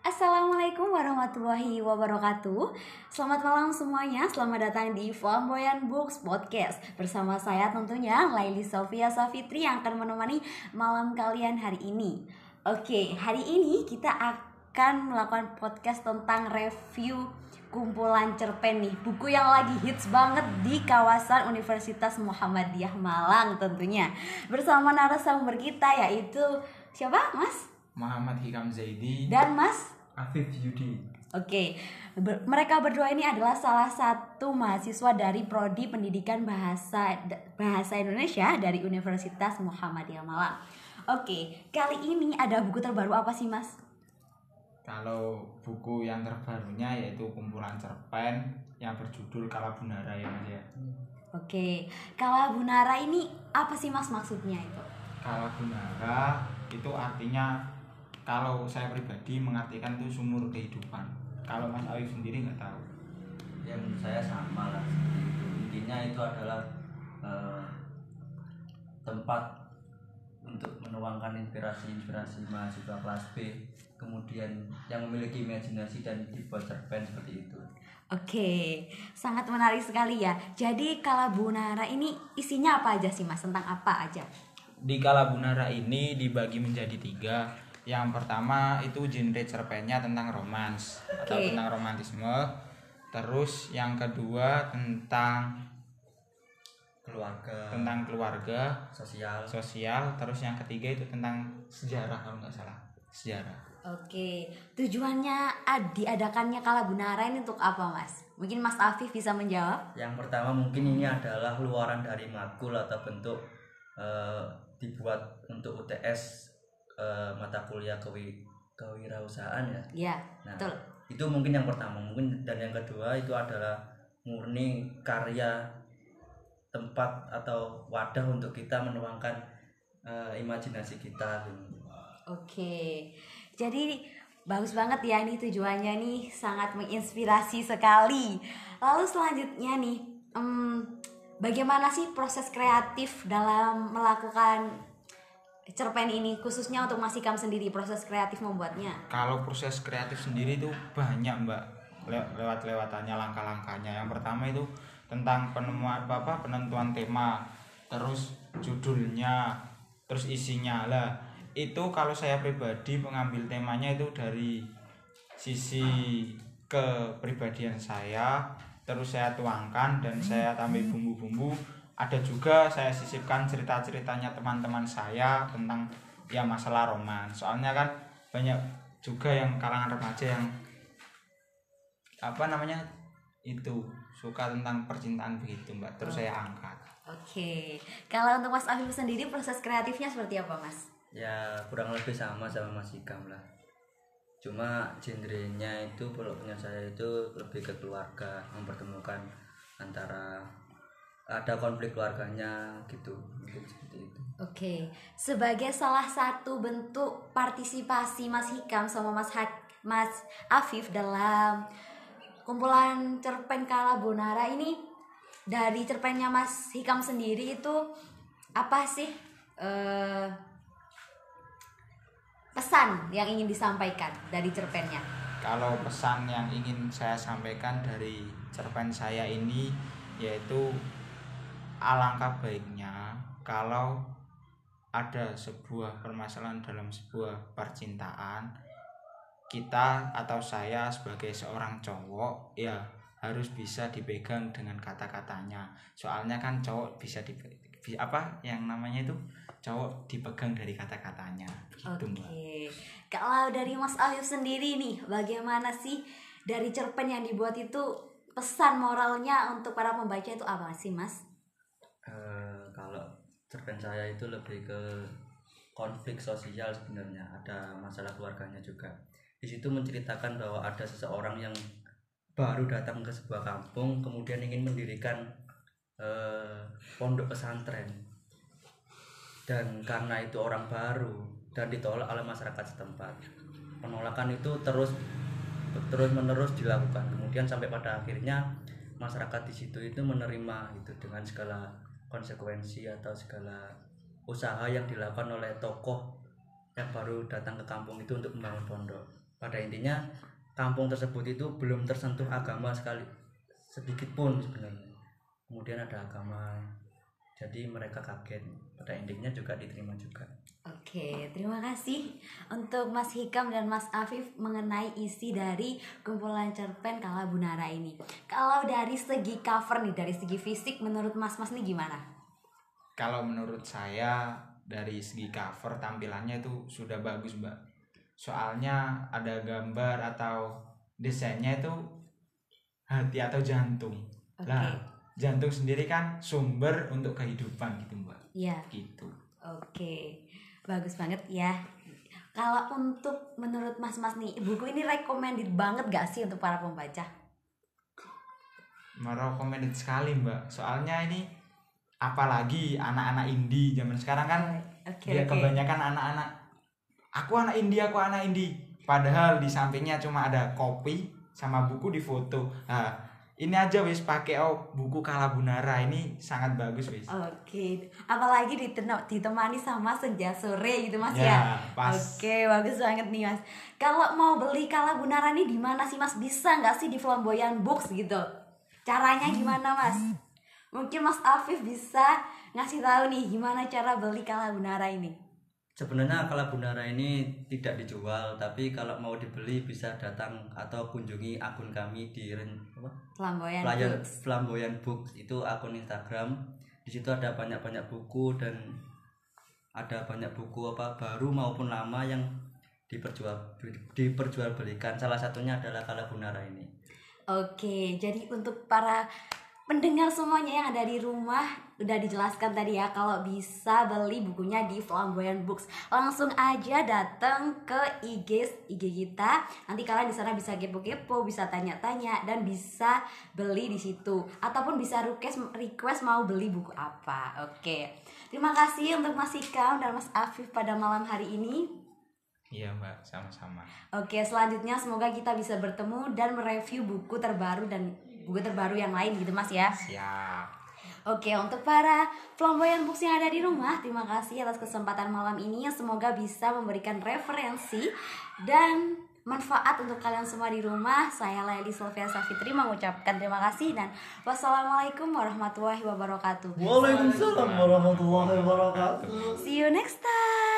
Assalamualaikum warahmatullahi wabarakatuh. Selamat malam semuanya. Selamat datang di Flamboyan Books Podcast. Bersama saya tentunya Laili Sofia Safitri Yang akan menemani malam kalian hari ini. Oke, hari ini kita akan melakukan podcast tentang review kumpulan cerpen nih. Buku yang lagi hits banget di kawasan Universitas Muhammadiyah Malang tentunya. Bersama narasumber kita yaitu Siapa mas? Muhammad Hikam Zaidi Dan mas? Afif Yudi Oke, ber- mereka berdua ini adalah salah satu mahasiswa dari Prodi Pendidikan Bahasa Bahasa Indonesia dari Universitas Muhammadiyah Malang. Oke, kali ini ada buku terbaru apa sih, Mas? Kalau buku yang terbarunya yaitu kumpulan cerpen yang berjudul Kalabunara ya mas ya Oke, Kala Bunara ini apa sih, Mas maksudnya itu? Kalabunara itu artinya kalau saya pribadi mengartikan itu sumur kehidupan kalau Mas Awif sendiri nggak tahu yang saya sama lah seperti itu intinya itu adalah eh, tempat untuk menuangkan inspirasi-inspirasi mahasiswa kelas B kemudian yang memiliki imajinasi dan dibuat cerpen seperti itu Oke, sangat menarik sekali ya. Jadi Kala Bunara ini isinya apa aja sih, Mas? Tentang apa aja? di Kalabunara ini dibagi menjadi tiga yang pertama itu genre cerpennya tentang romans atau Oke. tentang romantisme. Terus yang kedua tentang keluarga. tentang keluarga sosial. sosial. Terus yang ketiga itu tentang sejarah kalau nggak salah. Sejarah. Oke, tujuannya ad- diadakannya Kala Bunara ini untuk apa, Mas? Mungkin Mas Afif bisa menjawab? yang pertama mungkin ini adalah luaran dari makul atau bentuk eh, dibuat untuk UTS eh, mata kuliah kewi kewirausahaan ya. Ya, Nah, betul. itu mungkin yang pertama. Mungkin dan yang kedua itu adalah murni karya tempat atau wadah untuk kita menuangkan eh, imajinasi kita. Oke, jadi bagus banget ya ini tujuannya nih. Sangat menginspirasi sekali. Lalu selanjutnya nih, em, bagaimana sih proses kreatif dalam melakukan cerpen ini khususnya untuk Mas Hikam sendiri proses kreatif membuatnya? kalau proses kreatif sendiri itu banyak mbak. Le- lewat lewatannya langkah-langkahnya. Yang pertama itu tentang penemuan apa penentuan tema terus judulnya terus isinya. Lah itu kalau saya pribadi mengambil temanya itu dari sisi kepribadian saya terus saya tuangkan dan saya tambah bumbu-bumbu ada juga saya sisipkan cerita-ceritanya teman-teman saya tentang ya masalah roman soalnya kan banyak juga yang kalangan remaja yang apa namanya itu suka tentang percintaan begitu mbak. Terus saya angkat. Oke, kalau untuk Mas Afif sendiri proses kreatifnya seperti apa, Mas? ya kurang lebih sama sama Mas Hikam lah. Cuma genrenya itu kalau punya saya itu lebih ke keluarga mempertemukan antara ada konflik keluarganya gitu mungkin seperti itu Oke, sebagai salah satu bentuk partisipasi Mas Hikam sama Mas Hak- Mas Afif dalam kumpulan cerpen Kala Bonara ini dari cerpennya Mas Hikam sendiri itu apa sih eh, pesan yang ingin disampaikan dari cerpennya? kalau pesan yang ingin saya sampaikan dari cerpen saya ini yaitu alangkah baiknya kalau ada sebuah permasalahan dalam sebuah percintaan kita atau saya sebagai seorang cowok ya harus bisa dipegang dengan kata-katanya. Soalnya kan cowok bisa di apa yang namanya itu? Cowok dipegang dari kata-katanya. Gitu Oke, kalau dari Mas Afif sendiri nih, bagaimana sih dari cerpen yang dibuat itu pesan moralnya untuk para pembaca itu apa sih, Mas? Eh, kalau cerpen saya itu lebih ke konflik sosial sebenarnya. Ada masalah keluarganya juga. Di situ menceritakan bahwa ada seseorang yang baru datang ke sebuah kampung kemudian ingin mendirikan eh, pondok pesantren. Dan karena itu orang baru dan ditolak oleh masyarakat setempat. Penolakan itu terus terus menerus dilakukan. Kemudian sampai pada akhirnya masyarakat di situ itu menerima itu dengan segala konsekuensi atau segala usaha yang dilakukan oleh tokoh yang baru datang ke kampung itu untuk membangun pondok. Pada intinya kampung tersebut itu belum tersentuh agama sekali sedikit pun sebenarnya. Kemudian ada agama jadi mereka kaget pada intinya juga diterima juga Oke, terima kasih untuk Mas Hikam dan Mas Afif mengenai isi dari kumpulan cerpen Kala Bunara ini. Kalau dari segi cover nih, dari segi fisik, menurut Mas Mas nih gimana? Kalau menurut saya dari segi cover tampilannya itu sudah bagus mbak. Soalnya ada gambar atau desainnya itu hati atau jantung. Oke. Lah jantung sendiri kan sumber untuk kehidupan gitu mbak. Iya, Gitu. oke. Bagus banget ya. Kalau untuk menurut Mas Mas nih, buku ini recommended banget gak sih untuk para pembaca? merekomendasi sekali mbak soalnya ini apalagi anak-anak indie zaman sekarang kan Oke, dia oke. kebanyakan anak-anak aku anak indie aku anak indie padahal di sampingnya cuma ada kopi sama buku di foto nah ini aja wis pakai oh buku Kalabunara ini sangat bagus wis Oke, apalagi diteno- ditemani sama senja sore gitu mas ya. Ya, pas. Oke, bagus banget nih mas. Kalau mau beli Kala Bunara nih di mana sih mas? Bisa nggak sih di Flamboyan Books gitu? Caranya gimana mas? Mungkin Mas Afif bisa ngasih tahu nih gimana cara beli Kala Bunara ini. Sebenarnya kalau Bunara ini tidak dijual tapi kalau mau dibeli bisa datang atau kunjungi akun kami di Ren- apa? Flamboyan Flamboyan, Books. Flamboyan Books itu akun Instagram. Di situ ada banyak-banyak buku dan ada banyak buku apa baru maupun lama yang diperjual diperjualbelikan. Salah satunya adalah Kala Bunara ini. Oke, jadi untuk para pendengar semuanya yang ada di rumah udah dijelaskan tadi ya kalau bisa beli bukunya di Flamboyant Books. Langsung aja datang ke IG IG kita. Nanti kalian di sana bisa kepo-kepo bisa tanya-tanya dan bisa beli di situ. Ataupun bisa request request mau beli buku apa. Oke. Terima kasih untuk Mas Ikam dan Mas Afif pada malam hari ini. Iya mbak. Sama-sama. Oke, selanjutnya semoga kita bisa bertemu dan mereview buku terbaru dan buku terbaru yang lain gitu Mas ya. siap Oke, untuk para flamboyan books yang ada di rumah, terima kasih atas kesempatan malam ini. Semoga bisa memberikan referensi dan manfaat untuk kalian semua di rumah. Saya Laili Sylvia Safitri mengucapkan terima kasih dan wassalamualaikum warahmatullahi wabarakatuh. Waalaikumsalam warahmatullahi wabarakatuh. See you next time.